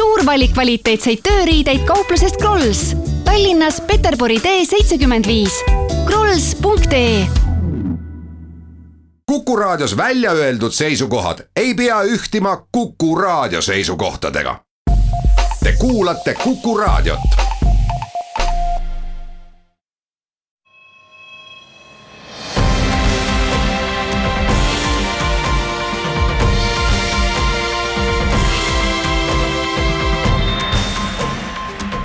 suur valik kvaliteetseid tööriideid kauplusest Krolls. Tallinnas Peterburi tee seitsekümmend viis. krolls.ee Kuku Raadios välja öeldud seisukohad ei pea ühtima Kuku Raadio seisukohtadega. Te kuulate Kuku Raadiot.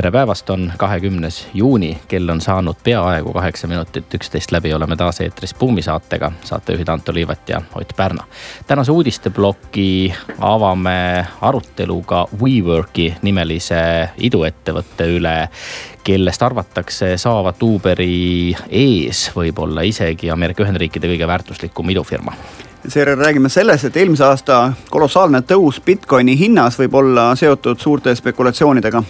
tere päevast, on kahekümnes juuni, kell on saanud peaaegu kaheksa minutit. üksteist läbi, oleme taas eetris Buumi saatega, saatejuhid Anto Liivat ja Ott Pärna. tänase uudisteploki avame aruteluga WeWorki nimelise iduettevõtte üle, kellest arvatakse saavat Uberi ees võib-olla isegi Ameerika Ühendriikide kõige väärtuslikum idufirma seejärel räägime sellest, et eelmise aasta kolossaalne tõus Bitcoini hinnas võib olla seotud suurte spekulatsioonidega.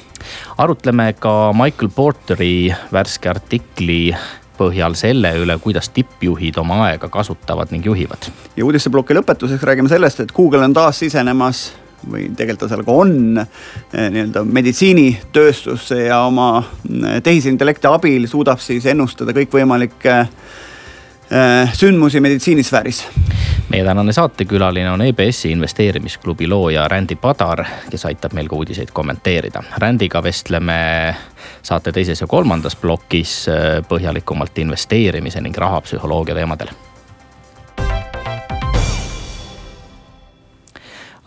arutleme ka Michael Porteri värske artikli põhjal selle üle, kuidas tippjuhid oma aega kasutavad ning juhivad. ja uudisteploki lõpetuseks räägime sellest, et Google on taas sisenemas või tegelikult ta seal ka on eh, nii-öelda meditsiinitööstusse ja oma eh, tehisintellekti abil suudab siis ennustada kõikvõimalikke äh, sündmusi meditsiinisfääris meie tänane saatekülaline on EBS-i investeerimisklubi looja Randy Padar, kes aitab meil ka uudiseid kommenteerida. Randyga vestleme saate teises ja kolmandas plokis äh, põhjalikumalt investeerimise ning rahapsühholoogia teemadel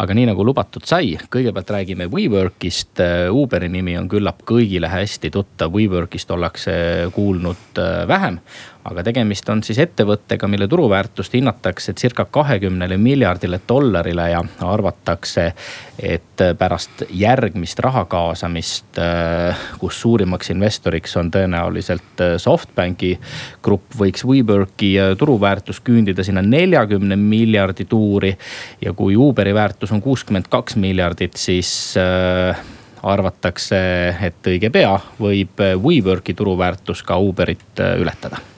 aga nii nagu lubatud sai, kõigepealt räägime WeWorkist. Äh, Uberi nimi on küllap kõigile hästi tuttav, WeWorkist ollakse kuulnud äh, vähem aga tegemist on siis ettevõttega, mille turuväärtust hinnatakse circa kahekümnele miljardile dollarile ja arvatakse, et pärast järgmist raha kaasamist, äh, kus suurimaks investoriks on tõenäoliselt äh, SoftBanki grupp, võiks WeWorki äh, turuväärtus küündida sinna neljakümne miljardi tuuri. ja kui Uberi väärtus on kuuskümmend kaks miljardit, siis arvatakse, et õige pea võib WeWorki turuväärtus ka Uberit ületada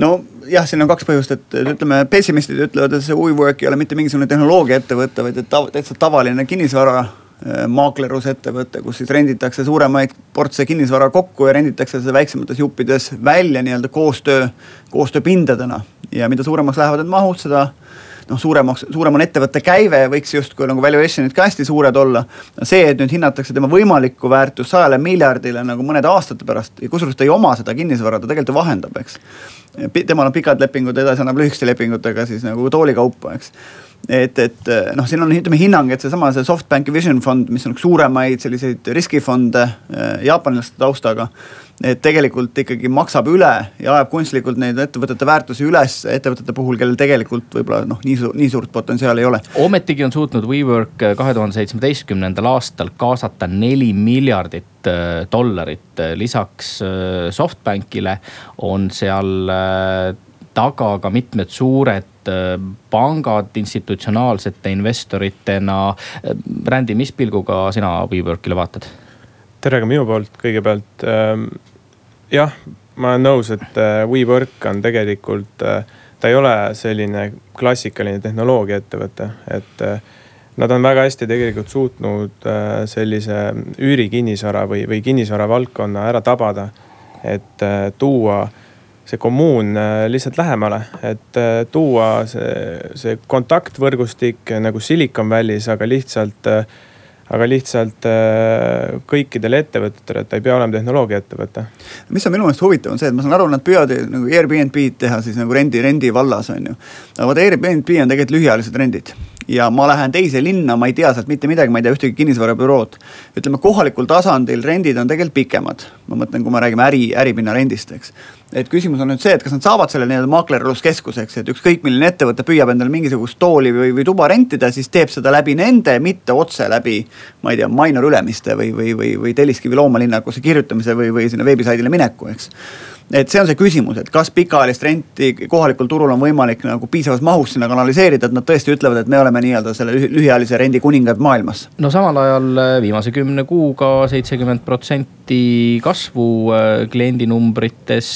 nojah, siin on kaks põhjust, et ütleme, pessimistid ütlevad, et see WeWork ei ole mitte mingisugune tehnoloogiaettevõte, vaid et tav, täitsa tavaline kinnisvara äh, maaklerusettevõte, kus siis renditakse suuremaid portse kinnisvara kokku ja renditakse seda väiksemates juppides välja nii-öelda koostöö, koostööpindadena. ja mida suuremaks lähevad need mahud, seda noh, suuremaks, suurem on ettevõtte käive võiks justkui nagu valuation'id ka hästi suured olla. see, et nüüd hinnatakse tema võimalikku väärtust sajale miljardile nagu mõnede aastate pärast ja kusjuures ta ei oma seda kinnisvara, ta tegelikult ju vahendab, eks. temal on pikad lepingud, edasi annab lühikeste lepingutega siis nagu toolikaupa, eks et, et noh, siin on ütleme hinnang, et seesama see SoftBanki Vision fond, mis on üks suuremaid selliseid riskifonde äh, jaapanlaste taustaga et tegelikult ikkagi maksab üle ja ajab kunstlikult neid ettevõtete väärtusi üles ettevõtete puhul, kellel tegelikult võib-olla noh, nii suur, nii suurt potentsiaali ei ole. ometigi on suutnud WeWork äh, kahe tuhande seitsmeteistkümnendal aastal kaasata neli miljardit dollarit. lisaks SoftBankile on seal taga ka mitmed suured pangad institutsionaalsete investoritena. Randy, mis pilguga sina WeWorkile vaatad? tere ka minu poolt kõigepealt. Ähm, jah, ma olen nõus, et äh, WeWork on tegelikult, äh, ta ei ole selline klassikaline tehnoloogiaettevõte, et äh, nad on väga hästi tegelikult suutnud sellise üürikinnisvara või, või kinnisvara valdkonna ära tabada. et tuua see kommuun lihtsalt lähemale, et tuua see, see kontaktvõrgustik nagu Silicon Valley's, aga lihtsalt aga lihtsalt äh, kõikidele ettevõtetele, et ta ei pea olema tehnoloogiaettevõte. mis on minu meelest huvitav, on see, et ma saan aru, nad püüavad nagu Airbnb-d teha siis nagu rendi, rendi vallas on ju. aga vaata Airbnb on tegelikult lühiajalised rendid ja ma lähen teise linna, ma ei tea sealt mitte midagi, ma ei tea ühtegi kinnisvarabürood. ütleme kohalikul tasandil rendid on tegelikult pikemad, ma mõtlen, kui me räägime äri, äripinna rendist, eks. Et küsimus on nüüd see, et kas nad saavad selle nii-öelda maaklerluskeskuseks, et ükskõik milline ettevõte püüab endale mingisugust tooli või, või tuba rentida, siis teeb seda läbi nende, mitte otse läbi. ma ei tea, Mainor Ülemiste või, või, või, või Telliskivi loomalinnakusse kirjutamise või, või sinna veebisaidile mineku, eks et see on see küsimus, et kas pikaajalist renti kohalikul turul on võimalik nagu piisavas mahus sinna kanaliseerida, et nad tõesti ütlevad, et me oleme nii-öelda selle lühiajalise rendi kuningad maailmas. no samal ajal äh, viimase kümne kuuga seitsekümmend protsenti kasvu äh, kliendinumbrites.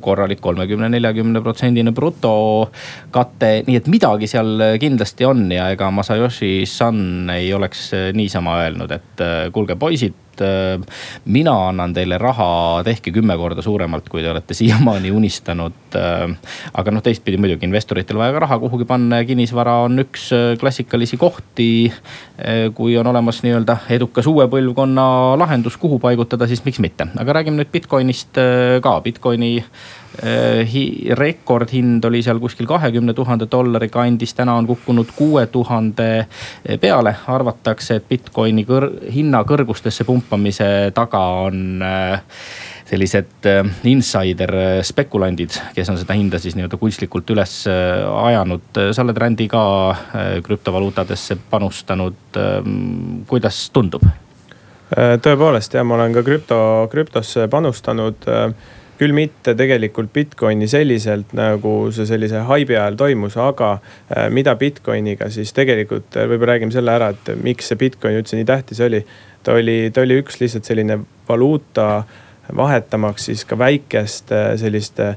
Korralik kolmekümne, neljakümne protsendine brutokate. nii et midagi seal kindlasti on ja ega Masayoshi Son ei oleks niisama öelnud, et kuulge poisid et äh, mina annan teile raha, tehke kümme korda suuremalt, kui te olete siiamaani unistanud. Äh, aga noh, teistpidi muidugi investoritel vaja ka raha kuhugi panna ja kinnisvara on üks äh, klassikalisi kohti. kui on olemas nii-öelda edukas uue põlvkonna lahendus, kuhu paigutada, siis miks mitte, aga räägime nüüd Bitcoinist ka, Bitcoini rekordhind oli seal kuskil kahekümne tuhande dollari kandis, täna on kukkunud kuue tuhande peale. arvatakse, et Bitcoini kõr hinna kõrgustesse pumpamise taga on äh, sellised insider spekulandid, kes on seda hinda siis nii-öelda kunstlikult üles ajanud. sa oled Randi ka krüptovaluutadesse panustanud, kuidas tundub? tõepoolest jah, ma olen ka krüpto, krüptosse panustanud küll mitte tegelikult Bitcoini selliselt, nagu see sellise haibi ajal toimus, aga äh, mida Bitcoiniga siis tegelikult, äh, võib-olla räägime selle ära, et miks see Bitcoin üldse nii tähtis oli. ta oli, ta oli üks lihtsalt selline valuuta vahetamaks siis ka väikeste selliste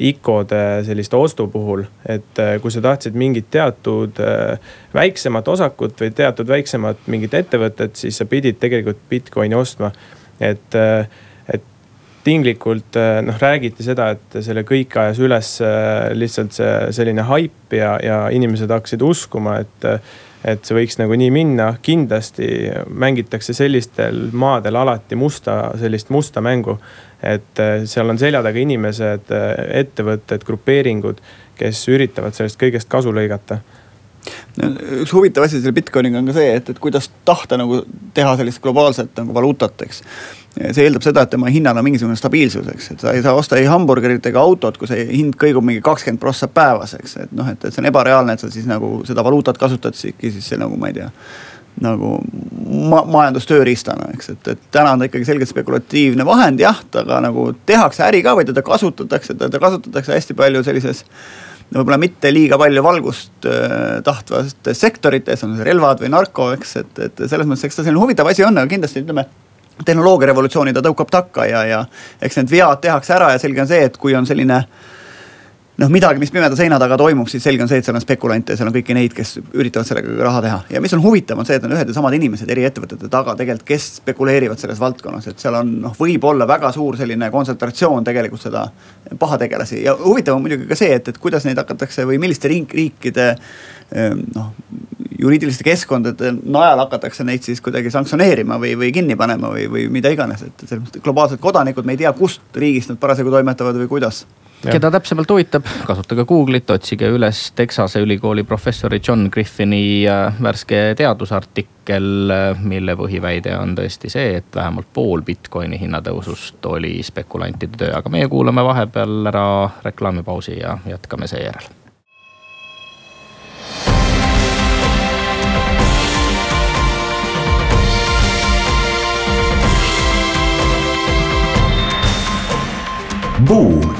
ICO-de selliste ostu puhul. et äh, kui sa tahtsid mingit teatud väiksemat osakut või teatud väiksemat mingit ettevõtet, siis sa pidid tegelikult Bitcoini ostma. et tinglikult eh, noh, räägiti seda, et selle kõik ajas üles eh, lihtsalt see selline haip ja, ja inimesed hakkasid uskuma, et et see võiks nagu nii minna, kindlasti mängitakse sellistel maadel alati musta, sellist musta mängu. et eh, seal on selja taga inimesed, ettevõtted, grupeeringud, kes üritavad sellest kõigest kasu lõigata üks huvitav asi selle Bitcoiniga on ka see, et, et kuidas tahta nagu teha sellist globaalset nagu valuutat, eks. see eeldab seda, et tema hinnal on mingisugune stabiilsus, eks, et sa ei saa osta ei hamburgerit ega autot, kui see hind kõigub mingi kakskümmend prossa päevas, eks, et noh, et, et see on ebareaalne, et sa siis nagu seda valuutat kasutad siis, siis nagu ma ei tea nagu ma majandustööriistana, eks, et, et täna on ta ikkagi selgelt spekulatiivne vahend jah, aga nagu tehakse äri ka või teda kasutatakse, teda kasutatakse hästi palju sellises võib-olla mitte liiga palju valgust äh, tahtvates sektorites, on relvad või narko, eks, et, et selles mõttes, eks ta selline huvitav asi on, aga kindlasti ütleme tehnoloogiarevolutsiooni ta tõukab takka ja, ja eks need vead tehakse ära ja selge on see, et kui on selline äh, noh, midagi, mis pimeda seina taga toimub, siis selge on see, et seal on spekulante ja seal on kõiki neid, kes üritavad sellega raha teha. ja mis on huvitav, on see, et on ühed ja samad inimesed eri ettevõtete taga tegelikult, kes spekuleerivad selles valdkonnas, et seal on noh, võib olla väga suur selline kontsentratsioon tegelikult seda pahategelasi. Ja huvitav on muidugi ka see, et, et kuidas neid hakatakse või milliste riik, riikide ehm, noh juriidiliste keskkondade najal hakatakse neid siis kuidagi sanktsioneerima või, või kinni panema või, või mida iganes, et selles mõttes globaalsed kodanikud, me ei tea, kust riigist nad parasjagu toimetavad või kuidas keda täpsemalt huvitab, kasutage Google'it, otsige üles Texase ülikooli professori John Griffini äh, värske teadusartikkel, äh, mille põhiväide on tõesti see, et vähemalt pool Bitcoini hinnatõusust oli spekulantide töö, aga meie kuulame vahepeal ära reklaamipausi ja jätkame seejärel. Buum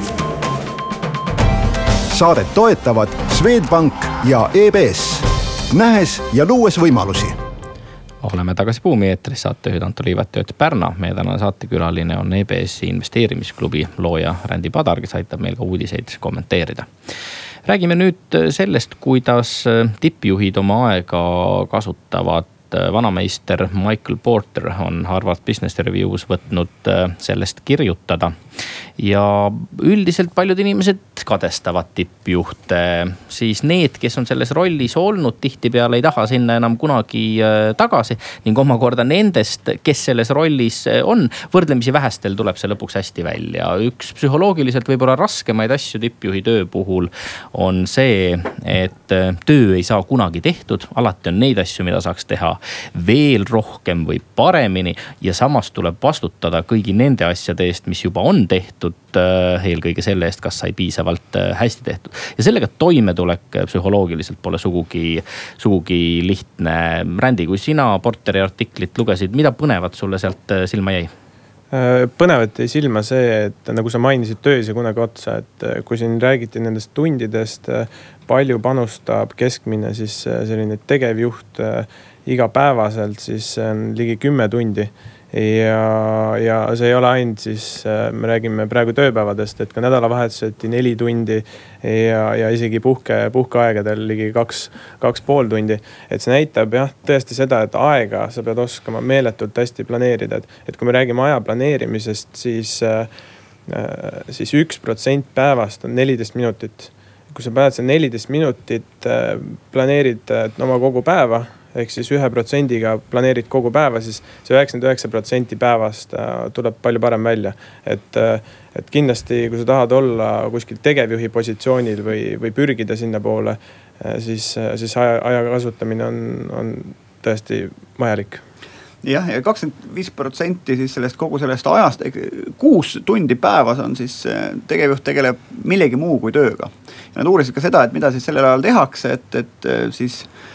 saadet toetavad Swedbank ja EBS, nähes ja luues võimalusi oleme tagasi Buumi eetris, saatejuhid Anto Liivet ja Ott Pärna. meie tänane saatekülaline on EBS-i investeerimisklubi looja Rändi Padar, kes aitab meil ka uudiseid kommenteerida. räägime nüüd sellest, kuidas tippjuhid oma aega kasutavad vanameister Michael Porter on Harvard Business Review's võtnud sellest kirjutada ja üldiselt paljud inimesed kadestavad tippjuhte, siis need, kes on selles rollis olnud, tihtipeale ei taha sinna enam kunagi äh, tagasi. ning omakorda nendest, kes selles rollis äh, on, võrdlemisi vähestel tuleb see lõpuks hästi välja. üks psühholoogiliselt võib-olla raskemaid asju tippjuhi töö puhul on see, et äh, töö ei saa kunagi tehtud, alati on neid asju, mida saaks teha veel rohkem või paremini ja samas tuleb vastutada kõigi nende asjade eest, mis juba on tehtud äh, eelkõige selle eest, kas sai piisavalt äh, hästi tehtud. ja sellega toimetulek äh, psühholoogiliselt pole sugugi, sugugi lihtne. Rändi, kui sina Porteri artiklit lugesid, mida põnevat sulle sealt silma jäi? põnevat jäi silma see, et nagu sa mainisid, töö ei saa kunagi otsa, et kui siin räägiti nendest tundidest, palju panustab keskmine siis selline tegevjuht igapäevaselt, siis see on ligi kümme tundi ja, ja see ei ole ainult siis, äh, me räägime praegu tööpäevadest, et ka nädalavahetuseti neli tundi ja, ja isegi puhke, puhkeaegadel ligi kaks, kaks pool tundi. et see näitab jah, tõesti seda, et aega sa pead oskama meeletult hästi planeerida, et, et kui me räägime aja planeerimisest, siis äh, äh siis üks protsent päevast on neliteist minutit. kui sa paned see neliteist minutit, planeerid oma kogu päeva ehk siis ühe protsendiga planeerid kogu päeva, siis see üheksakümmend üheksa protsenti päevast äh, tuleb palju parem välja. et, äh, et kindlasti, kui sa tahad olla kuskil tegevjuhi positsioonil või, või pürgida sinnapoole, äh, siis, siis aja, aja kasutamine on, on tõesti vajalik jah, ja kakskümmend viis protsenti siis sellest kogu sellest ajast, kuus tundi päevas on siis tegevjuht tegeleb millegi muu kui tööga. ja nad uurisid ka seda, et mida siis sellel ajal tehakse, et, et siis Ehm,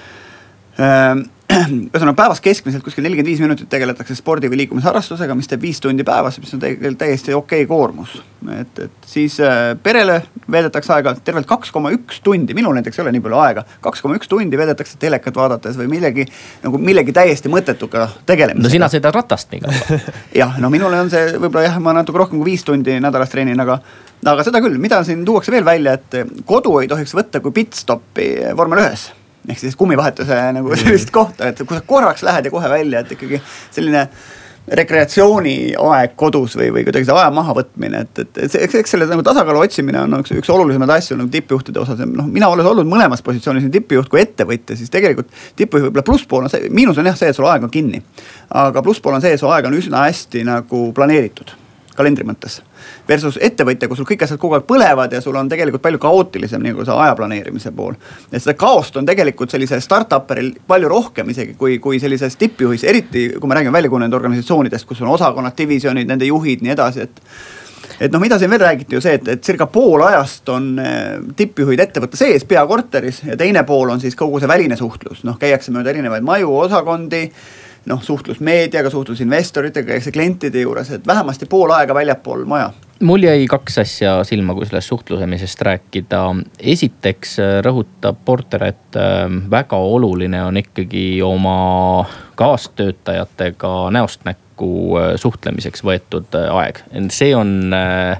ühesõnaga päevas keskmiselt kuskil nelikümmend viis minutit tegeletakse spordi või liikumisharrastusega, mis teeb viis tundi päevas, mis on tegelikult täiesti okei okay koormus. et, et siis äh, perele veedetakse aega tervelt kaks koma üks tundi, minul näiteks ei ole nii palju aega, kaks koma üks tundi veedetakse telekat vaadates või millegi nagu millegi täiesti mõttetuga tegelemisega. no sina sõidad ratast nii kaua jah, no minule on see võib-olla jah, ma natuke rohkem kui viis tundi nädalas treenin, aga aga seda küll, mida siin tuuakse veel välja, et kodu ei tohiks võtta kui pitstop'i vormel ühes ehk siis kummivahetuse nagu sellist kohta, et kui sa korraks lähed ja kohe välja, et ikkagi selline rekreatsiooniaeg kodus või, või kuidagi see aja mahavõtmine, et, et, et eks, eks selle nagu tasakaalu otsimine on üks, üks olulisemaid asju nagu tippjuhtide osas. Noh, mina olles olnud mõlemas positsioonis, nii tippjuht kui ettevõtja, siis tegelikult tippjuhi võib-olla plusspool on see, miinus on jah see, et sul aeg on kinni. aga plusspool on see, et su aeg on üsna hästi nagu planeeritud kalendri mõttes. Versus ettevõtja, kus sul kõik asjad kogu aeg põlevad ja sul on tegelikult palju kaootilisem nagu see aja planeerimise pool. et seda kaost on tegelikult sellisel startup'eril palju rohkem isegi kui, kui sellises tippjuhis, eriti kui me räägime välja kujunenud organisatsioonidest, kus on osakonnad, divisjonid, nende juhid, nii edasi, et et noh, mida siin veel räägiti ju see, et, et circa pool ajast on eh, tippjuhid ettevõtte sees peakorteris ja teine pool on siis kogu see väline suhtlus, noh käiakse mööda erinevaid maju, osakondi noh, suhtlus meediaga, suhtlus investoritega, eks klientide juures, et vähemasti pool aega väljapool maja mul jäi kaks asja silma, kui sellest suhtlusamisest rääkida. esiteks rõhutab Porter, et ähm, väga oluline on ikkagi oma kaastöötajatega näost näkku äh, suhtlemiseks võetud äh, aeg. see on äh,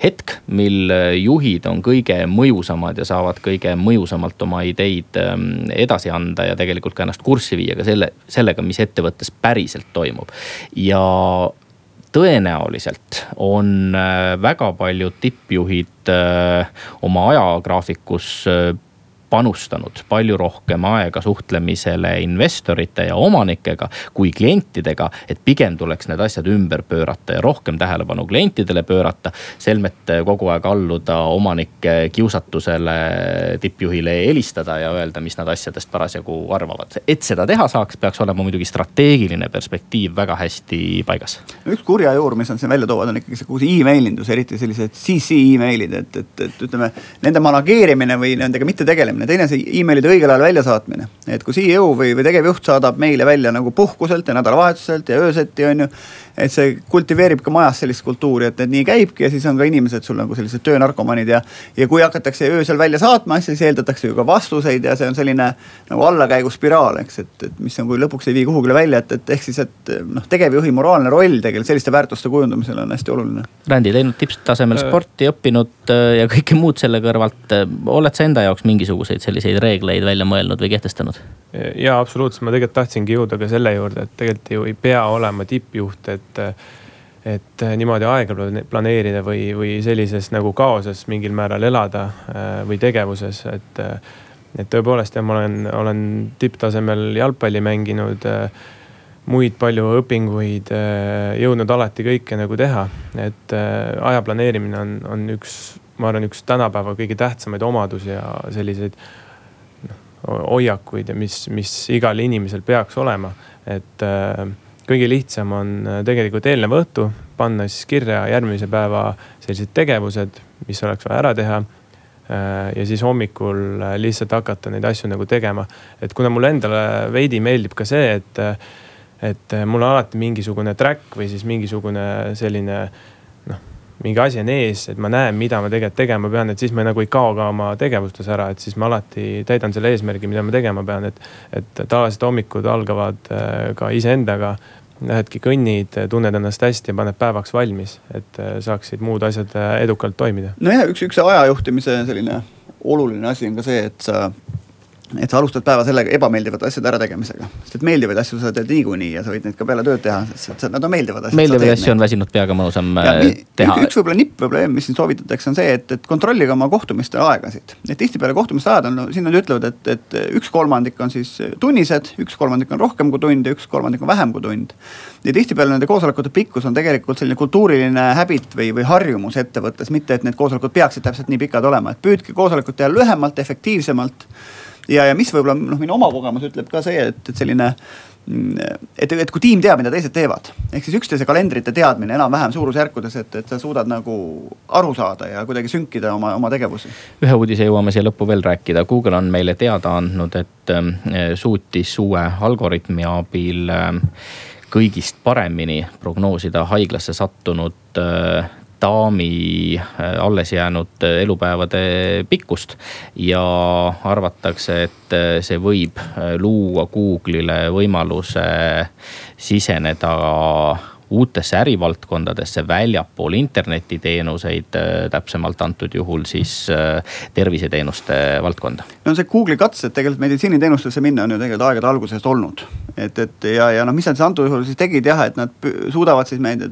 hetk, mil juhid on kõige mõjusamad ja saavad kõige mõjusamalt oma ideid ähm, edasi anda ja tegelikult ka ennast kurssi viia ka selle, sellega, mis ettevõttes päriselt toimub. ja tõenäoliselt on äh, väga paljud tippjuhid äh, oma ajagraafikus äh, panustanud palju rohkem aega suhtlemisele investorite ja omanikega kui klientidega. et pigem tuleks need asjad ümber pöörata ja rohkem tähelepanu klientidele pöörata. selmet kogu aeg alluda omanike kiusatusele tippjuhile helistada ja öelda, mis nad asjadest parasjagu arvavad. et seda teha saaks, peaks olema muidugi strateegiline perspektiiv väga hästi paigas. üks kurja juur, mis on siin välja toovad, on ikkagi see kogu see emailindus, eriti sellised CC emailid, et, et, et ütleme nende manageerimine või nendega mitte tegelemine tegemine, teine see emailide õigel ajal väljasaatmine. et kui CEO või, või tegevjuht saadab meile välja nagu puhkuselt ja nädalavahetuselt ja ööseti on ju et see kultiveerib ka majas sellist kultuuri, et, et nii käibki ja siis on ka inimesed sul nagu sellised töönarkomanid ja. ja kui hakatakse öösel välja saatma asja, siis eeldatakse ju ka vastuseid ja see on selline nagu allakäiguspiraal, eks, et, et mis on, kui lõpuks ei vii kuhugile välja, et, et ehk siis, et noh, tegevjuhi moraalne roll tegelikult selliste väärtuste kujundamisel on hästi oluline. Randi, teinud tipptasemel sporti, õppinud äh, ja kõike muud selle kõrvalt. Äh, oled sa enda jaoks mingisuguseid selliseid reegleid välja mõelnud või kehtestanud? ja absoluutselt, ma tegelikult tahtsingi jõuda ka selle juurde, et tegelikult ju ei pea olema tippjuht, et, et niimoodi aega planeerida või, või sellises nagu kaoses mingil määral elada äh, või tegevuses, et. et tõepoolest jah, ma olen, olen tipptasemel jalgpalli mänginud äh, muid palju õpinguid, äh, jõudnud alati kõike nagu teha, et aja planeerimine on, on üks, ma arvan, üks tänapäeva kõige tähtsamaid omadusi ja selliseid noh, hoiakuid ja mis, mis igal inimesel peaks olema, et äh, kõige lihtsam on äh, tegelikult eelnev õhtu panna siis kirja järgmise päeva sellised tegevused, mis oleks vaja ära teha. Äh, ja siis hommikul lihtsalt hakata neid asju nagu tegema. et kuna mulle endale veidi meeldib ka see, et, et mul on alati mingisugune track või siis mingisugune selline noh mingi asi on ees, et ma näen, mida ma tegelikult tegema pean, et siis ma nagu ei kao ka oma tegevustes ära, et siis ma alati täidan selle eesmärgi, mida ma tegema pean, et. et tavaliselt hommikud algavad ka iseendaga Lähedki kõnnid, tunned ennast hästi ja paned päevaks valmis, et saaksid muud asjad edukalt toimida. nojah, üks, üks ajajuhtimise selline oluline asi on ka see, et sa et sa alustad päeva sellega ebameeldivate asjade ärategemisega. sest et meeldivaid asju sa teed niikuinii ja sa võid neid ka peale tööd teha, sest nad on meeldivad asjad. meeldivaid asju on väsinud peaga mõnusam äh, teha. üks võib-olla nipp probleem, mis siin soovitatakse, on see, et, et kontrollige oma kohtumiste aegasid. et tihtipeale kohtumiste ajad on, siin nad ütlevad, et, et üks kolmandik on siis tunnised, üks kolmandik on rohkem kui tund ja üks kolmandik on vähem kui tund. ja tihtipeale nende koosolekute pikkus on tegelikult selline kultuuriline habit või, või harjumus ettevõttes, mitte et need koosolekud peaksid täpselt nii pikad olema, et püüdke koosolekut teha lühemalt, efektiivsemalt ja, ja mis võib-olla noh, minu oma kogemus ütleb ka see, et, et selline et, et kui tiim teab, mida teised teevad, ehk siis üksteise kalendrite teadmine enam-vähem suurusjärkudes, et, et sa suudad nagu aru saada ja kuidagi sünkida oma, oma tegevusi. ühe uudise jõuame siia lõppu veel rääkida, Google on meile teada andnud, et äh, suutis uue algoritmi abil äh, kõigist paremini prognoosida haiglasse sattunud äh, daami äh, alles jäänud äh, elupäevade pikkust. ja arvatakse, et äh, see võib luua Google'ile võimaluse siseneda uutesse ärivaldkondadesse väljapool internetiteenuseid, äh, täpsemalt antud juhul siis äh, terviseteenuste valdkonda. no see Google'i katsed tegelikult meditsiiniteenustesse minna on ju tegelikult aegade algusest olnud. et, et ja, ja noh, mis nad siis antud juhul siis tegid jah, et nad suudavad siis meil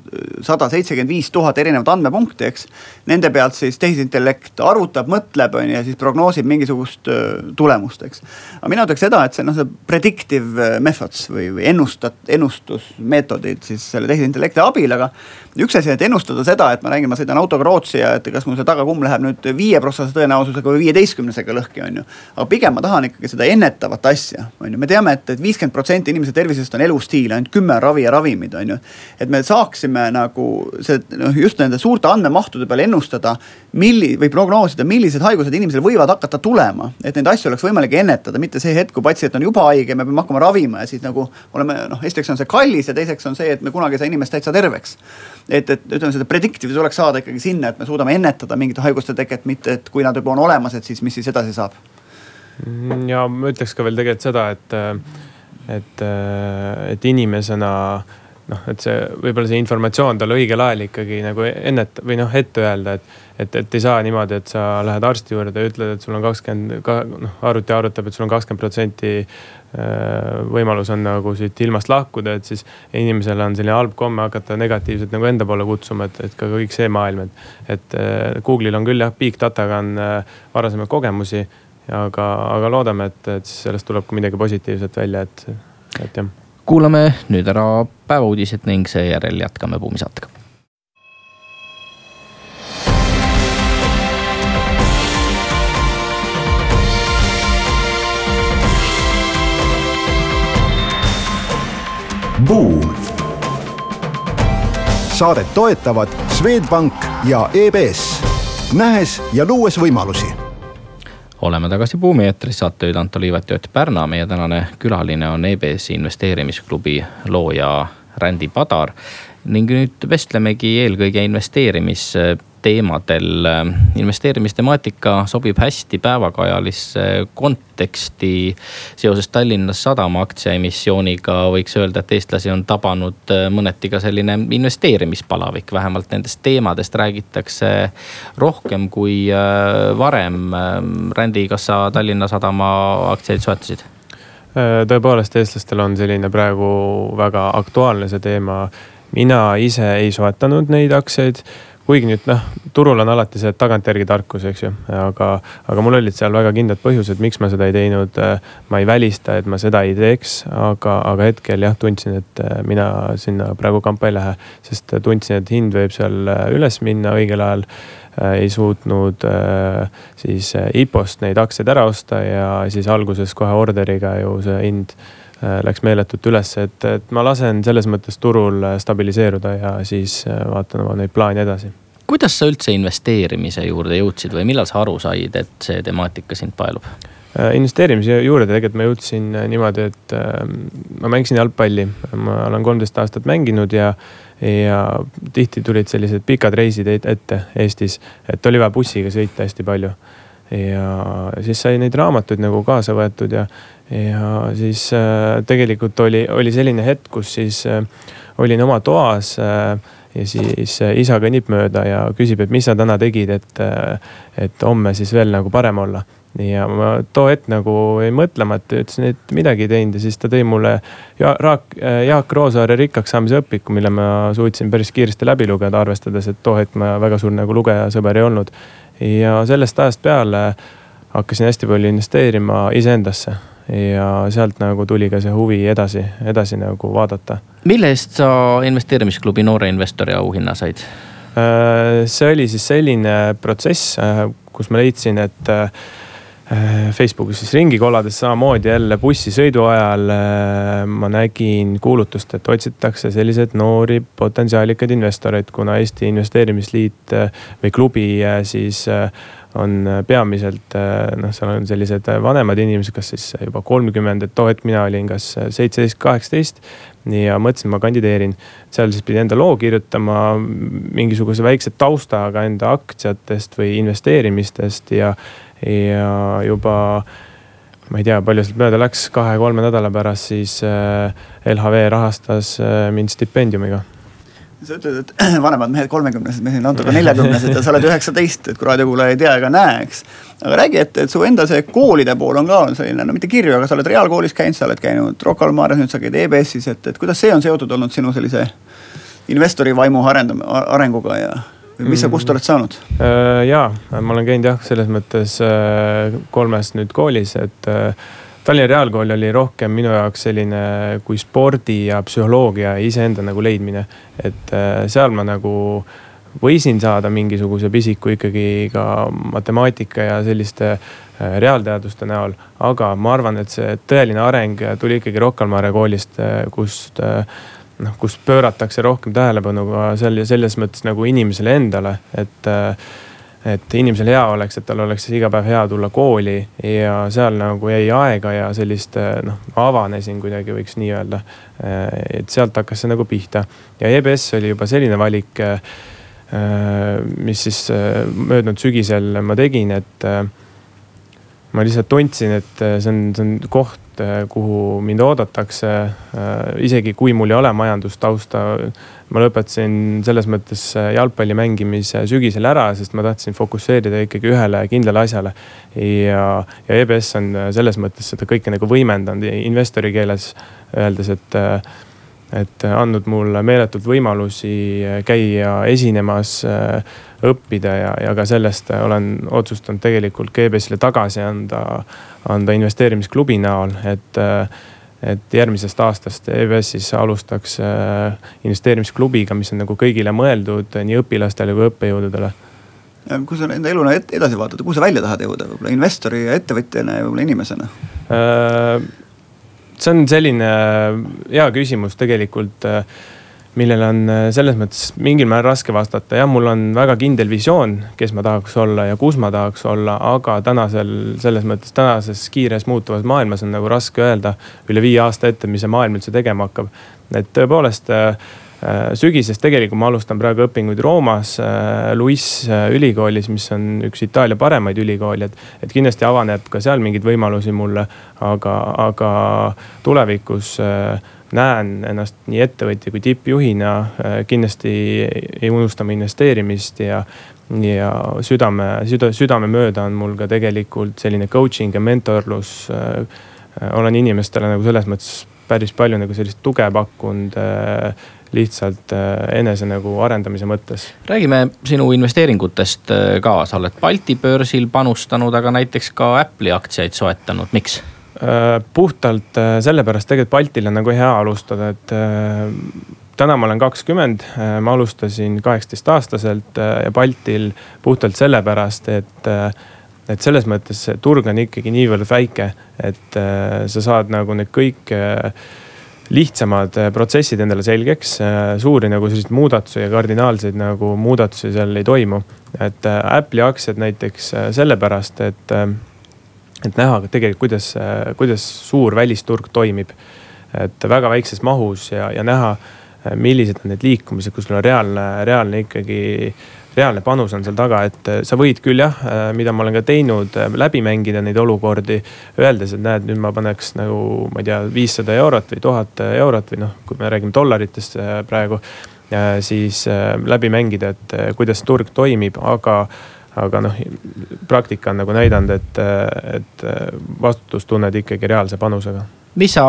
sada seitsekümmend viis tuhat erinevat andmepunkti, eks. Nende pealt siis tehisintellekt arvutab, mõtleb on ju ja siis prognoosib mingisugust tulemust, eks. aga mina ütleks seda, et see noh, see predictive methods või, või ennustat-, ennustusmeetodid siis selle tehisintellekti tehisintellekti abil, aga üks asi, et ennustada seda, et ma räägin, ma sõidan autoga Rootsi ja et kas mul see tagakumm läheb nüüd viieprotsendise tõenäosusega või viieteistkümnesega lõhki, on ju. aga pigem ma tahan ikkagi seda ennetavat asja, on ju, me teame et, et, et viiskümmend protsenti inimese tervisest on elustiil, ainult kümme on ravi ja ravimid, on ju. et me saaksime nagu see noh, just nende suurte andmemahtude peale ennustada, milli- või prognoosida, millised haigused inimesel võivad hakata tulema. et neid asju oleks võimalik ennetada, mitte see hetk, kui patsient on juba haige, me peame hakkama ravima ja siis nagu oleme noh, esiteks on see kallis ja teiseks on see, et me kunagi ei saa inimest täitsa terveks et, et ütleme, seda predictive tuleks saada ikkagi sinna, et me suudame ennetada mingite haiguste teket, mitte et kui nad juba on olemas, et siis mis siis edasi saab. Mm, ja ma ütleks ka veel tegelikult seda, et, et, et inimesena noh, et see võib-olla see informatsioon talle õigel ajal ikkagi nagu ennet- või noh, ette öelda, et. et, et ei saa niimoodi, et sa lähed arsti juurde ja ütled, et sul on kakskümmend, noh arvuti arvutab, et sul on kakskümmend protsenti võimalus on nagu siit ilmast lahkuda, et siis inimesel on selline halb komme hakata negatiivselt nagu enda poole kutsuma, et, et ka kõik see maailm, et. et äh, Google'il on küll jah, big dataga on äh, varasemaid kogemusi, aga, aga loodame, et, et siis sellest tuleb ka midagi positiivset välja, et, et jah. kuulame nüüd ära päevauudised ning seejärel jätkame Buumi Buum. saadet toetavad Swedbank ja EBS, nähes ja luues võimalusi oleme tagasi Buumi eetris, saatejuhid Anto Liivet ja Ott Pärna. meie tänane külaline on EBS-i investeerimisklubi looja Rändi Padar. ning nüüd vestlemegi eelkõige investeerimis teemadel. investeerimistemaatika sobib hästi päevakajalisse konteksti. seoses Tallinna Sadama aktsiaemissiooniga võiks öelda, et eestlasi on tabanud äh, mõneti ka selline investeerimispalavik, vähemalt nendest teemadest räägitakse rohkem kui äh, varem. Rändi, kas sa Tallinna Sadama aktsiaid soetasid? Äh, tõepoolest, eestlastel on selline praegu väga aktuaalne see teema. mina ise ei soetanud neid aktsiaid kuigi nüüd noh, turul on alati see tagantjärgi tarkus, eks ju, aga, aga mul olid seal väga kindlad põhjused, miks ma seda ei teinud. ma ei välista, et ma seda ei teeks, aga, aga hetkel jah, tundsin, et mina sinna praegu kampa ei lähe. sest tundsin, et hind võib seal üles minna õigel ajal ei suutnud siis IPO-st neid aktsiaid ära osta ja siis alguses kohe orderiga ju see hind läks meeletult üles, et, et ma lasen selles mõttes turul stabiliseeruda ja siis vaatan oma neid plaane edasi kuidas sa üldse investeerimise juurde jõudsid või millal sa aru said, et see temaatika sind paelub? Äh, investeerimise juurde tegelikult ma jõudsin äh, niimoodi, et äh, ma mängisin jalgpalli, ma olen kolmteist aastat mänginud ja. ja tihti tulid sellised pikad reisid ette Eestis, et oli vaja bussiga sõita hästi palju ja siis sai neid raamatuid nagu kaasa võetud ja, ja siis äh, tegelikult oli, oli selline hetk, kus siis äh, olin oma toas äh, ja siis isa kõnnib mööda ja küsib, et mis sa täna tegid, et, et homme siis veel nagu parem olla ja ma too hetk nagu jäin mõtlema, et ütlesin, et midagi ei teinud ja siis ta tõi mulle ja, Raak, Jaak Roosaare rikkaks saamise õpiku, mille ma suutsin päris kiiresti läbi lugeda, arvestades, et too hetk ma väga suur nagu lugejasõber ei olnud. ja sellest ajast peale hakkasin hästi palju investeerima iseendasse ja sealt nagu tuli ka see huvi edasi, edasi nagu vaadata. mille eest sa investeerimisklubi noore investori auhinna said? Äh, see oli siis selline protsess, äh, kus ma leidsin, et äh, Facebookis siis ringi kollades samamoodi jälle bussisõidu ajal ma nägin kuulutust, et otsitakse selliseid noori potentsiaalikaid investoreid, kuna Eesti Investeerimisliit või klubi siis on äh, peamiselt äh, noh, seal on sellised äh, vanemad inimesed, kas siis juba kolmkümmend, et too hetk mina olin kas seitseteist, kaheksateist. ja mõtlesin, ma kandideerin, seal siis pidi enda loo kirjutama, mingisuguse väikse taustaga enda aktsiatest või investeerimistest ja, ja juba ma ei tea, palju sealt mööda läks, kahe-kolme nädala pärast siis LHV rahastas mind stipendiumiga sa ütled, et vanemad mehed, kolmekümnesed, me siin natuke neljakümnesed ja sa oled üheksateist, et kui raadiokuulaja ei tea ega näe, eks. aga räägi, et, et su enda see koolide pool on ka selline, no mitte kirju, aga sa oled reaalkoolis käinud, sa oled käinud Rocca al Mares, nüüd sa käid EBS-is, et, et kuidas see on seotud olnud sinu sellise investori vaimu arendam-, arenguga ja mis sa, kust oled saanud? Äh, jaa, ma olen käinud jah, selles mõttes äh, kolmes nüüd koolis, et äh, Tallinna Reaalkool oli rohkem minu jaoks selline kui spordi ja psühholoogia iseenda nagu leidmine. et äh, seal ma nagu võisin saada mingisuguse pisiku ikkagi ka matemaatika ja selliste äh, reaalteaduste näol. aga ma arvan, et see tõeline areng tuli ikkagi Rocca al Mare koolist, äh, kust noh, kus pööratakse rohkem tähelepanu ka seal ja selles mõttes nagu inimesele endale, et et inimesel hea oleks, et tal oleks iga päev hea tulla kooli ja seal nagu jäi aega ja sellist noh, avanesin kuidagi, võiks nii öelda. et sealt hakkas see nagu pihta ja EBS oli juba selline valik, mis siis möödunud sügisel ma tegin, et ma lihtsalt tundsin, et see on, see on koht, kuhu mind oodatakse. isegi kui mul ei ole majandustausta ma lõpetasin selles mõttes äh, jalgpalli mängimise sügisel ära, sest ma tahtsin fokusseerida ikkagi ühele kindlale asjale. ja, ja EBS on äh, selles mõttes seda kõike nagu võimendanud investori keeles öeldes, et äh, et andnud mulle meeletult võimalusi käia esinemas, õppida ja, ja ka sellest olen otsustanud tegelikult ka EBS-ile tagasi anda, anda investeerimisklubi näol, et et järgmisest aastast EBS-is alustaks äh, investeerimisklubiga, mis on nagu kõigile mõeldud, nii õpilastele kui õppejõududele. kui sa enda eluna edasi vaatad, kuhu sa välja tahad jõuda, võib-olla investori ja ettevõtjana ja võib-olla inimesena? Äh, see on selline hea küsimus tegelikult äh, millele on äh, selles mõttes mingil määral raske vastata. jah, mul on väga kindel visioon, kes ma tahaks olla ja kus ma tahaks olla, aga tänasel, selles mõttes tänases kiires muutuvas maailmas on nagu raske öelda üle viie aasta ette, mis see maailm üldse tegema hakkab. et tõepoolest äh, äh, sügisest tegelikult ma alustan praegu õpinguid Roomas Luis ülikoolis, mis on üks Itaalia paremaid ülikooli, et, et kindlasti avaneb ka seal mingeid võimalusi mulle. aga, aga tulevikus äh, näen ennast nii ettevõtja kui tippjuhina. Äh, kindlasti ei unusta ma investeerimist ja, ja südame, süda, südamemööda on mul ka tegelikult selline coaching ja mentorlus. Äh, olen inimestele nagu selles mõttes päris palju nagu sellist tuge pakkunud äh, lihtsalt enese nagu arendamise mõttes. räägime sinu investeeringutest ka, sa oled Balti börsil panustanud, aga näiteks ka Apple'i aktsiaid soetanud, miks? Äh, puhtalt äh, sellepärast tegelikult Baltil on nagu hea alustada, et äh, täna ma olen kakskümmend, ma alustasin kaheksateistaastaselt ja Baltil puhtalt sellepärast, et et selles mõttes see turg on ikkagi niivõrd väike, et sa saad nagu need kõik lihtsamad protsessid endale selgeks. suuri nagu selliseid muudatusi ja kardinaalseid nagu muudatusi seal ei toimu. et Apple'i aktsiad näiteks sellepärast, et et näha tegelikult, kuidas, kuidas suur välisturg toimib. et väga väikses mahus ja, ja näha, millised on need liikumised, kus sul on reaalne, reaalne ikkagi reaalne panus on seal taga, et sa võid küll jah, mida ma olen ka teinud, läbi mängida neid olukordi. Öeldes, et näed, nüüd ma paneks nagu, ma ei tea, viissada eurot või tuhat eurot või noh, kui me räägime dollaritest praegu. siis läbi mängida, et kuidas turg toimib, aga aga noh, praktika on nagu näidanud, et, et vastutust tunned ikkagi reaalse panusega. mis sa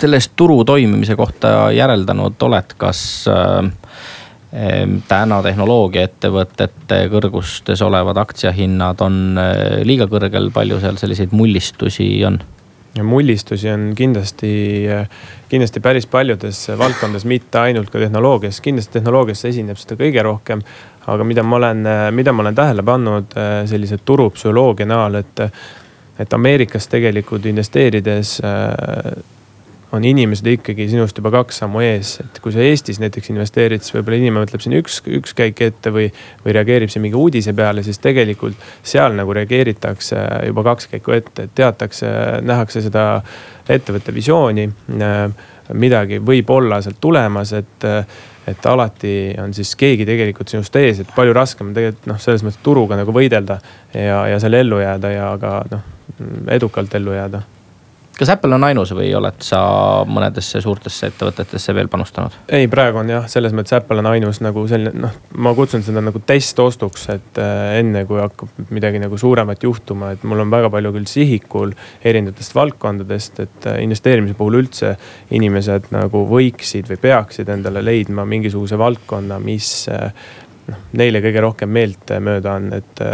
sellest turu toimimise kohta järeldanud oled, kas äh, täna tehnoloogiaettevõtete kõrgustes olevad aktsiahinnad on äh, liiga kõrgel, palju seal selliseid mullistusi on? ja mullistusi on kindlasti, kindlasti päris paljudes valdkondades, mitte ainult ka tehnoloogias, kindlasti tehnoloogias esineb seda kõige rohkem. Aga mida ma olen, mida ma olen tähele pannud äh, sellise turupsühholoogia näol, et, et Ameerikas tegelikult investeerides äh, on inimesed ikkagi sinust juba kaks sammu ees, et kui sa Eestis näiteks investeerid, siis võib-olla inimene mõtleb siin üks, üks käik ette või, või reageerib siin mingi uudise peale, siis tegelikult seal nagu reageeritakse juba kaks käiku ette, et teatakse, nähakse seda ettevõtte visiooni. midagi võib olla sealt tulemas, et, et alati on siis keegi tegelikult sinust ees, et palju raskem on tegelikult noh, selles mõttes turuga nagu võidelda ja, ja seal ellu jääda ja ka noh, edukalt ellu jääda kas Apple on ainus või oled sa mõnedesse suurtesse ettevõtetesse veel panustanud? ei, praegu on jah, selles mõttes Apple on ainus nagu selline noh, ma kutsun seda nagu testostuks, et äh, enne kui hakkab midagi nagu suuremat juhtuma, et mul on väga palju küll sihikul erinevatest valdkondadest, et äh, investeerimise puhul üldse inimesed nagu võiksid või peaksid endale leidma mingisuguse valdkonna, mis äh, noh, neile kõige rohkem meeltmööda on, et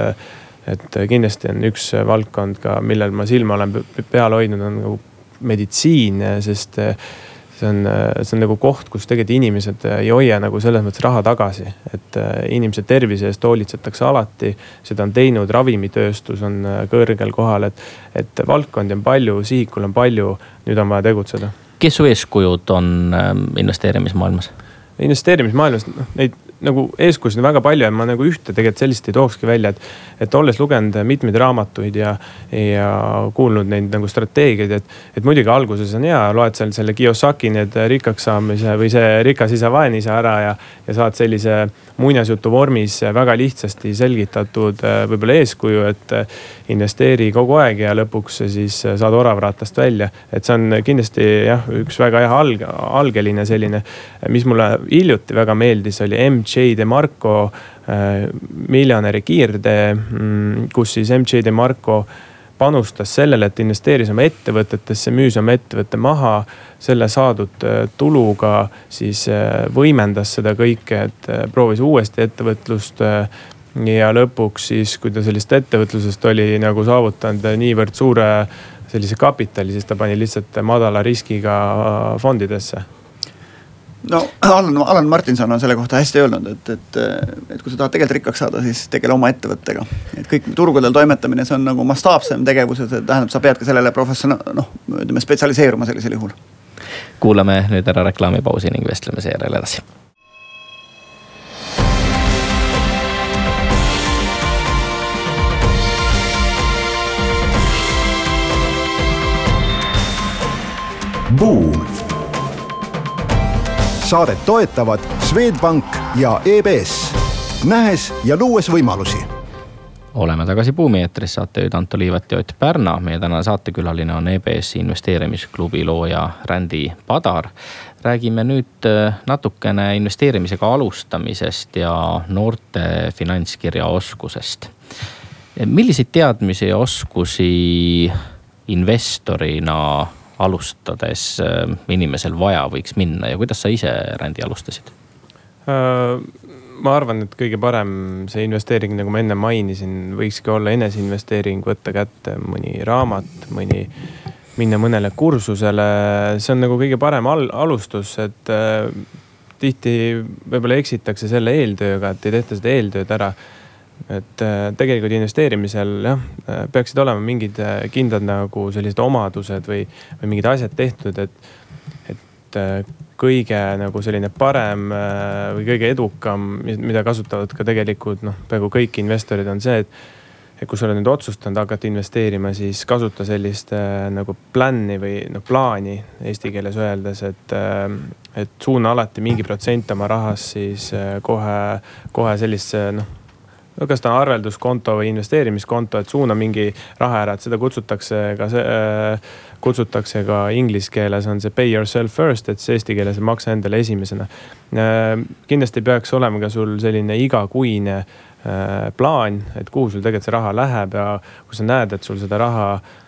et kindlasti on üks valdkond ka, millel ma silma olen peal hoidnud, on nagu meditsiin, sest eh, see on, see on nagu koht, kus tegelikult inimesed ei hoia nagu selles mõttes raha tagasi. et inimese tervise eest hoolitsetakse alati, seda on teinud, ravimitööstus on kõrgel kohal, et, et valdkondi on palju, sihikul on palju, nüüd on vaja tegutseda. kes su eeskujud on investeerimismaailmas? investeerimismaailmas, noh neid nagu eeskujusid on väga palju ja ma nagu ühte tegelikult sellist ei tookski välja, et. et olles lugenud mitmeid raamatuid ja, ja kuulnud neid nagu strateegiaid, et, et muidugi alguses on hea, loed seal selle Kiyosaki need rikkaks saamise või see rikas isa, vaene isa ära ja, ja saad sellise muinasjutu vormis väga lihtsasti selgitatud võib-olla eeskuju, et investeeri kogu aeg ja lõpuks siis saad oravratast välja. et see on kindlasti jah, üks väga hea alg, algeline selline, mis mulle hiljuti väga meeldis, oli MJ DeMarco äh, miljonäri kiirtee, mm, kus siis MJ DeMarco panustas sellele, et investeeris oma ettevõtetesse, müüs oma ettevõtte maha. selle saadud äh, tuluga siis äh, võimendas seda kõike, et proovis uuesti ettevõtlust ja lõpuks siis, kui ta sellest ettevõtlusest oli nagu saavutanud niivõrd suure sellise kapitali, siis ta pani lihtsalt madala riskiga fondidesse no Alan, Alan Martinson on selle kohta hästi öelnud, et, et, et kui sa tahad tegelikult rikkaks saada, siis tegele oma ettevõttega. et kõik turgudel toimetamine, see on nagu mastaapsem tegevus ja see tähendab, sa pead ka sellele professionaal, noh ütleme spetsialiseeruma sellisel juhul. kuulame nüüd ära reklaamipausi ning vestleme seejärel edasi Buum saadet toetavad Swedbank ja EBS, nähes ja luues võimalusi oleme tagasi Buumi eetris, saatejuhid Anto Liivet ja Ott Pärna. meie tänane saatekülaline on EBS investeerimisklubi looja Rändi Padar. räägime nüüd äh, natukene investeerimisega alustamisest ja noorte finantskirjaoskusest. milliseid teadmisi ja oskusi investorina alustades äh, inimesel vaja võiks minna ja kuidas sa ise, Rändi, alustasid? Äh, ma arvan, et kõige parem see investeering, nagu ma enne mainisin, võikski olla eneseinvesteering, võtta kätte mõni raamat, mõni, minna mõnele kursusele. see on nagu kõige parem al alustus, et äh, tihti võib-olla eksitakse selle eeltööga, et ei tehta seda eeltööd ära et äh, tegelikult investeerimisel jah, äh, peaksid olema mingid äh, kindlad nagu sellised omadused või, või mingid asjad tehtud, et, et kõige nagu selline parem või kõige edukam, mida kasutavad ka tegelikult noh, peaaegu kõik investorid on see, et et kui sa oled nüüd otsustanud hakata investeerima, siis kasuta sellist äh, nagu plan'i või noh, plaani eesti keeles öeldes, et äh,. et suuna alati mingi protsent oma rahast siis äh, kohe, kohe sellisesse noh no kas ta on arvelduskonto või investeerimiskonto, et suuna mingi raha ära, et seda kutsutakse ka see äh,, kutsutakse ka inglise keeles on see pay yourself first, et siis eesti keeles maksa endale esimesena äh,. kindlasti peaks olema ka sul selline igakuine äh, plaan, et kuhu sul tegelikult see raha läheb ja kui sa näed, et sul seda raha Äh,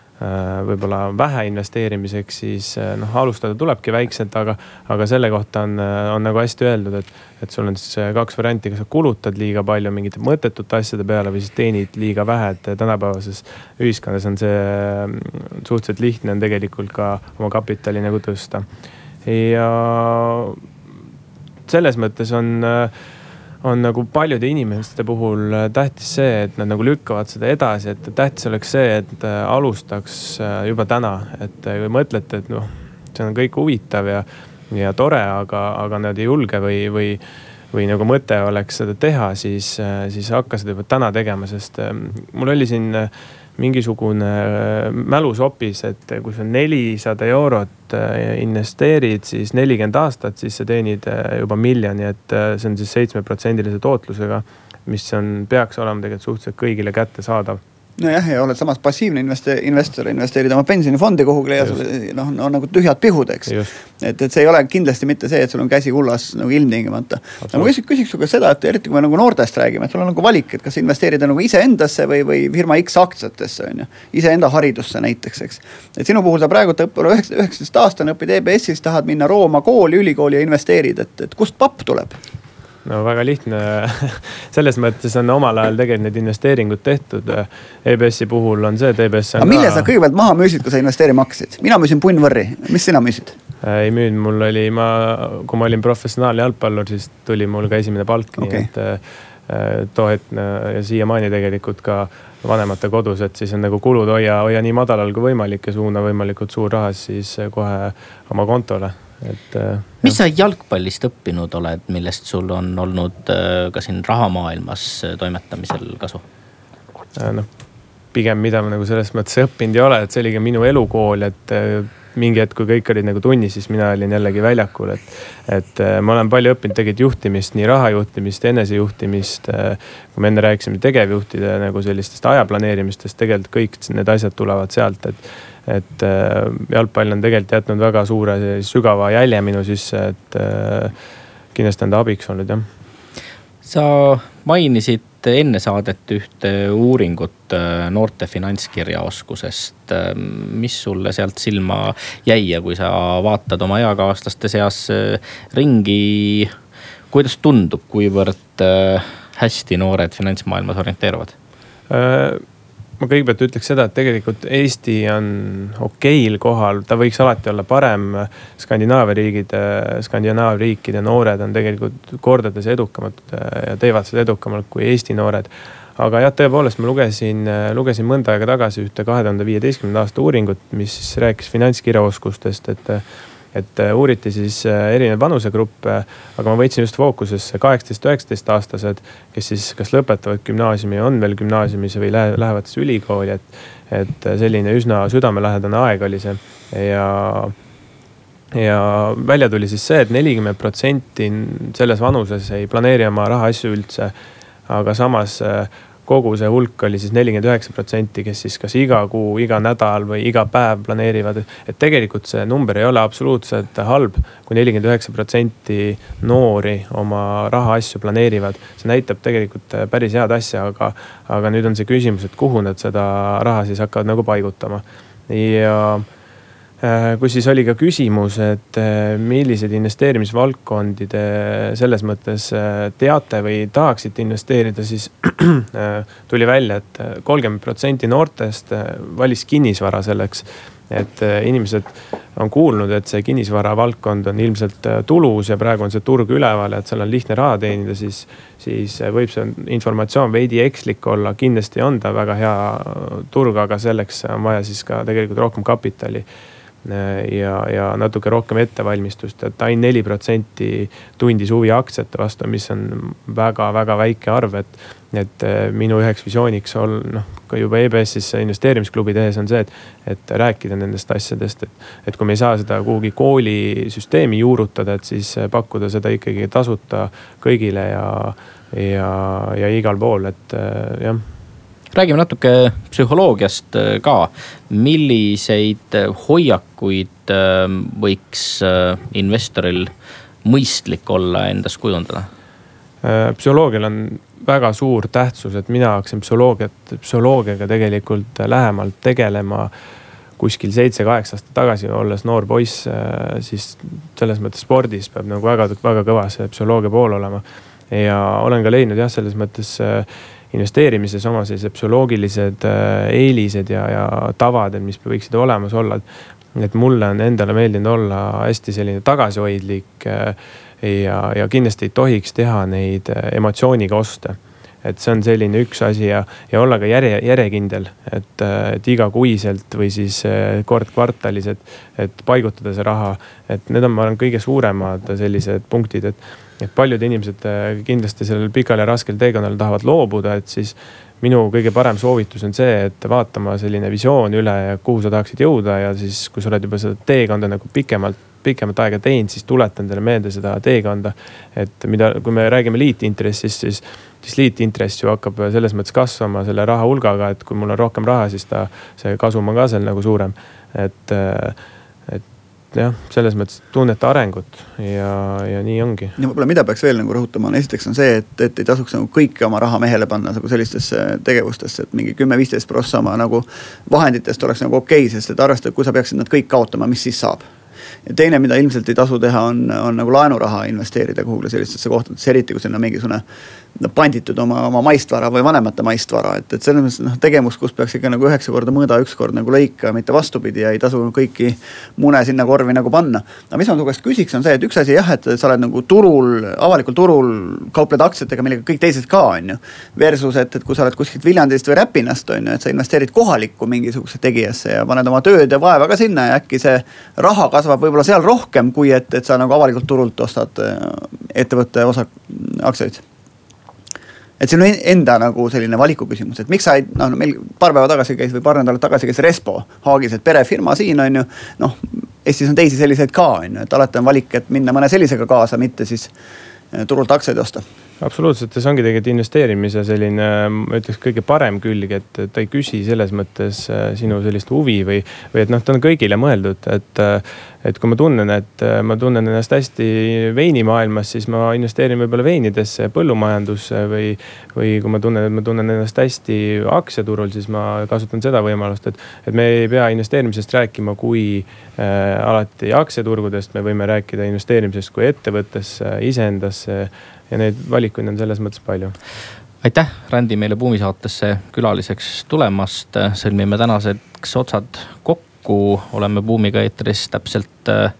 võib-olla vähe investeerimiseks, siis äh, noh, alustada tulebki väikselt, aga, aga selle kohta on, äh, on nagu hästi öeldud, et, et sul on siis kaks varianti, kas sa kulutad liiga palju mingite mõttetute asjade peale või siis teenid liiga vähe, et tänapäevases ühiskonnas on see suhteliselt lihtne on tegelikult ka oma kapitali nagu tõsta. ja selles mõttes on äh, on nagu paljude inimeste puhul äh, tähtis see, et nad nagu lükkavad seda edasi, et tähtis oleks see, et äh, alustaks äh, juba täna, et kui mõtlete, et noh, see on kõik huvitav ja, ja tore, aga, aga nad ei julge või, või või nagu mõte oleks seda teha, siis, siis hakka seda juba täna tegema, sest mul oli siin mingisugune äh, mälus-opis, et kui sa nelisada eurot äh, investeerid, siis nelikümmend aastat, siis sa teenid äh, juba miljoni, et see on siis seitsmeprotsendilise tootlusega. mis on, peaks olema tegelikult suhteliselt kõigile kättesaadav nojah, ja oled samas passiivne investe-, investor, investeerid oma pensionifondi kuhugile ja sul noh, on nagu tühjad pihud, eks. et, et see ei ole kindlasti mitte see, et sul on käsi kullas nagu ilmtingimata. aga ma küsiks, küsiks sinuga seda, et eriti kui me nagu noortest räägime, et sul on nagu valik, et kas investeerida nagu iseendasse või, või firma X aktsiatesse on ju. iseenda haridusse näiteks, eks. et sinu puhul sa praegu üheksateist aastane, õpid EBS-is, tahad minna Rooma kooli, ülikooli ja investeerid, et, et kust papp tuleb? No väga lihtne selles mõttes on omal ajal tegelikult need investeeringud tehtud. EBS-i puhul on see, et EBS on. aga mille ka... sa kõigepealt maha müüsid, kui sa investeerima hakkasid? mina müüsin punnvõrri, mis sina müüsid? ei müünud, mul oli, ma, kui ma olin professionaalne jalgpallur, siis tuli mul ka esimene palk okay., nii et äh, too hetk ja siiamaani tegelikult ka vanemate kodus, et siis on nagu kulud hoia, hoia nii madalal kui võimalik ja suuna võimalikult suur raha siis kohe oma kontole et. Äh, mis sa jalgpallist õppinud oled, millest sul on olnud äh, ka siin rahamaailmas äh, toimetamisel kasu? noh, pigem mida ma nagu selles mõttes õppinud ei ole, et see oli ka minu elukool, et mingi hetk, kui kõik olid nagu tunnis, siis mina olin jällegi väljakul, et. et ma olen palju õppinud tegelikult juhtimist, nii raha juhtimist, enesejuhtimist. kui me enne rääkisime tegevjuhtide nagu sellistest aja planeerimistest, tegelikult kõik need asjad tulevad sealt, et et äh, jalgpall on tegelikult jätnud väga suure sügava jälje minu sisse, et äh, kindlasti on ta abiks olnud jah. sa mainisid enne saadet ühte uuringut äh, noorte finantskirjaoskusest. mis sulle sealt silma jäi ja kui sa vaatad oma eakaaslaste seas ringi, kuidas tundub, kuivõrd hästi noored finantsmaailmas orienteeruvad? Ma kõigepealt ütleks seda, et tegelikult Eesti on okeil kohal, ta võiks alati olla parem. Skandinaavia riigid, Skandinaavia riikide noored on tegelikult kordades edukamad ja teevad seda edukamalt kui Eesti noored. aga jah, tõepoolest ma lugesin, lugesin mõnda aega tagasi ühte kahe tuhande viieteistkümnenda aasta uuringut, mis rääkis finantskirjaoskustest, et et äh, uuriti siis äh, erinevaid vanusegruppe, aga ma võtsin just fookusesse kaheksateist, üheksateist aastased, kes siis kas lõpetavad gümnaasiumi, on veel gümnaasiumis või lähevad siis ülikooli, et. et selline üsna südamelähedane aeg oli see ja ja välja tuli siis see et, et nelikümmend protsenti selles vanuses ei planeeri oma rahaasju üldse. aga samas äh, kogu see hulk oli siis nelikümmend üheksa protsenti, kes siis kas iga kuu, iga nädal või iga päev planeerivad. et tegelikult see number ei ole absoluutselt halb kui, kui nelikümmend üheksa protsenti noori oma rahaasju planeerivad. see näitab tegelikult päris head asja, aga, aga nüüd on see küsimus, et kuhu nad seda raha siis hakkavad nagu paigutama. ja Äh, kus siis oli ka küsimus, et äh, milliseid investeerimisvaldkondi te selles mõttes äh, teate või tahaksite investeerida, siis tuli välja et, et kolmkümmend protsenti noortest valis kinnisvara selleks. et inimesed on kuulnud, et see kinnisvara valdkond on ilmselt tulus ja praegu on see turg üleval et seal on lihtne raha teenida, siis. siis võib see informatsioon veidi ekslik olla, kindlasti on ta väga hea turg, aga selleks on vaja siis ka tegelikult rohkem kapitali ja, ja natuke rohkem ettevalmistust, et ainult neli protsenti tundis huvi aktsiate vastu, mis on väga-väga väike arv, et. et minu üheks visiooniks on noh, ka juba EBS-is investeerimisklubi tehes on see, et, et rääkida nendest asjadest, et. et kui me ei saa seda kuhugi koolisüsteemi juurutada, et siis pakkuda seda ikkagi tasuta kõigile ja, ja, ja igal pool, et jah räägime natuke psühholoogiast äh, ka. milliseid äh, hoiakuid äh, võiks investoril mõistlik olla endas kujundada? psühholoogial on väga suur tähtsus, et mina hakkasin psühholoogiat, psühholoogiaga tegelikult lähemalt tegelema kuskil seitse-kaheksa aastat tagasi, olles noor poiss, siis selles mõttes spordis peab nagu väga, väga kõva see psühholoogia pool olema. ja olen ka leidnud jah, selles mõttes investeerimises oma sellised psühholoogilised äh, eelised ja, ja tavad, et mis võiksid olemas olla. et mulle on endale meeldinud olla hästi selline tagasihoidlik äh, ja, ja kindlasti ei tohiks teha neid äh, emotsiooniga oste et see on selline üks asi ja, ja olla ka järje, järjekindel, et, et igakuiselt või siis kord kvartalis, et, et paigutada see raha. et need on, ma arvan, kõige suuremad sellised punktid, et et paljud inimesed äh, kindlasti sellel pikal ja raskel teekonnal tahavad loobuda, et siis minu kõige parem soovitus on see, et vaata oma selline visioon üle ja kuhu sa tahaksid jõuda ja siis, kui sa oled juba seda teekonda nagu pikemalt, pikemat aega teinud, siis tuleta endale meelde seda teekonda. et mida, kui me räägime liitintressist, siis, siis liitintress ju hakkab selles mõttes kasvama selle raha hulgaga, et kui mul on rohkem raha, siis ta, see kasum on ka seal nagu suurem. et äh, jah, selles mõttes tunnete arengut ja, ja nii ongi. ja võib-olla, mida peaks veel nagu rõhutama, on esiteks on see, et, et ei tasuks nagu kõiki oma raha mehele panna nagu sellistesse tegevustesse, et mingi kümme-viisteist prossa oma nagu vahenditest oleks nagu okei okay,, sest et arvestada, kui sa peaksid nad kõik kaotama, mis siis saab ja teine, mida ilmselt ei tasu teha, on, on nagu laenuraha investeerida kuhugi sellistesse kohtadesse, eriti kui sinna mingisugune no, panditud oma, oma maistvara või vanemate maistvara, et, et selles mõttes noh, tegevus, kus peaks ikka nagu üheksa korda mõõda, üks kord nagu lõika, mitte vastupidi ja ei tasu kõiki mune sinna korvi nagu panna. aga mis ma su käest küsiks, on see, et üks asi jah, et sa oled nagu turul, avalikul turul, kaupled aktsiatega, millega kõik teised ka on ju. Versus, et, et kui sa oled kuskilt Viljandist või Räpinast on ju, et sa investeerid kohalikku mingisugusesse tegijasse ja paned oma tööd ja vaeva ka sinna ja äkki see raha kasvab võib-olla seal rohkem, kui et, et sa nagu avalikult turult ostad äh, ettevõtte osa, aktsiaid et see on enda nagu selline valiku küsimus, et miks sa ei, noh meil paar päeva tagasi käis või paar nädalat tagasi käis Respo Haagis, et perefirma siin on ju. noh, Eestis on teisi selliseid ka on ju, et alati on valik, et minna mõne sellisega kaasa, mitte siis eh, turult aktsiaid osta absoluutselt ja see ongi tegelikult investeerimise selline, ma ütleks kõige parem külg, et ta ei küsi selles mõttes äh, sinu sellist huvi või, või et noh, ta on kõigile mõeldud, et. Äh, et kui ma tunnen, et äh, ma tunnen ennast hästi veinimaailmas, siis ma investeerin võib-olla veinidesse, põllumajandusse või. või kui ma tunnen, et ma tunnen ennast hästi aktsiaturul, siis ma kasutan seda võimalust, et, et me ei pea investeerimisest rääkima kui äh, alati aktsiaturgudest, me võime rääkida investeerimisest kui ettevõttesse, iseendasse ja neid valikuid on selles mõttes palju aitäh, Randi, meile Buumi saatesse külaliseks tulemast. sõlmime tänaseks otsad kokku, oleme Buumiga eetris täpselt äh,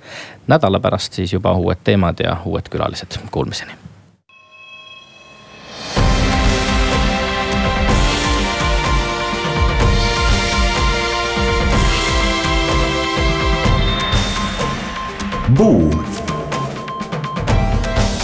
nädala pärast siis juba uued teemad ja uued külalised. Kuulmiseni. Buum